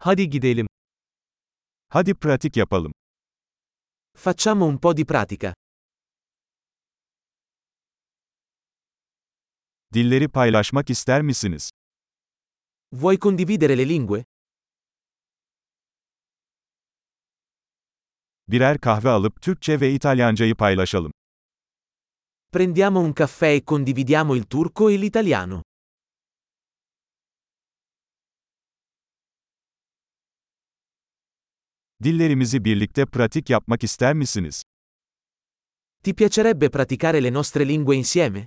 Hadi gidelim. Hadi pratik yapalım. Facciamo un po' di pratica. Dilleri paylaşmak ister misiniz? Vuoi condividere le lingue? Birer kahve alıp Türkçe ve İtalyancayı paylaşalım. Prendiamo un caffè e condividiamo il turco e l'italiano. Dillerimizi birlikte pratik yapmak ister misiniz? Ti piacerebbe praticare le nostre lingue insieme?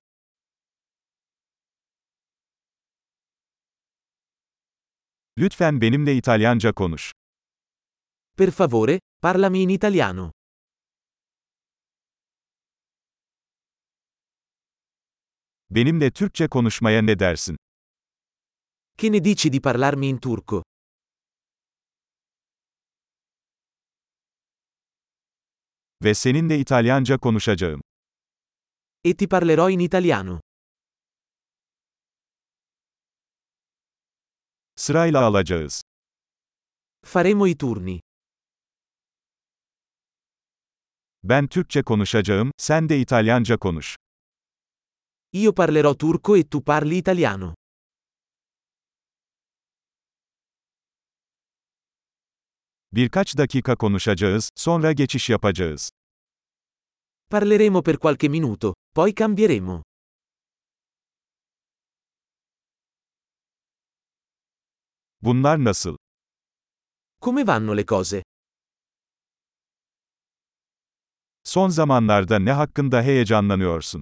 Lütfen benimle İtalyanca konuş. Per favore, parlami in italiano. Benimle Türkçe konuşmaya ne dersin? Che ne dici di parlarmi in turco? Ve seninle İtalyanca konuşacağım. E ti parlerò in italiano. Sırayla alacağız. Faremo i turni. Ben Türkçe konuşacağım, sen de İtalyanca konuş. Io parlerò turco e tu parli italiano. Birkaç dakika konuşacağız, sonra geçiş yapacağız. Parleremo per qualche minuto, poi cambieremo. Bunlar nasıl? Come vanno le cose? Son zamanlarda ne hakkında heyecanlanıyorsun?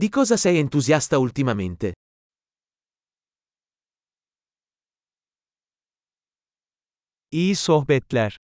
Di cosa sei entusiasta ultimamente? İyi sohbetler.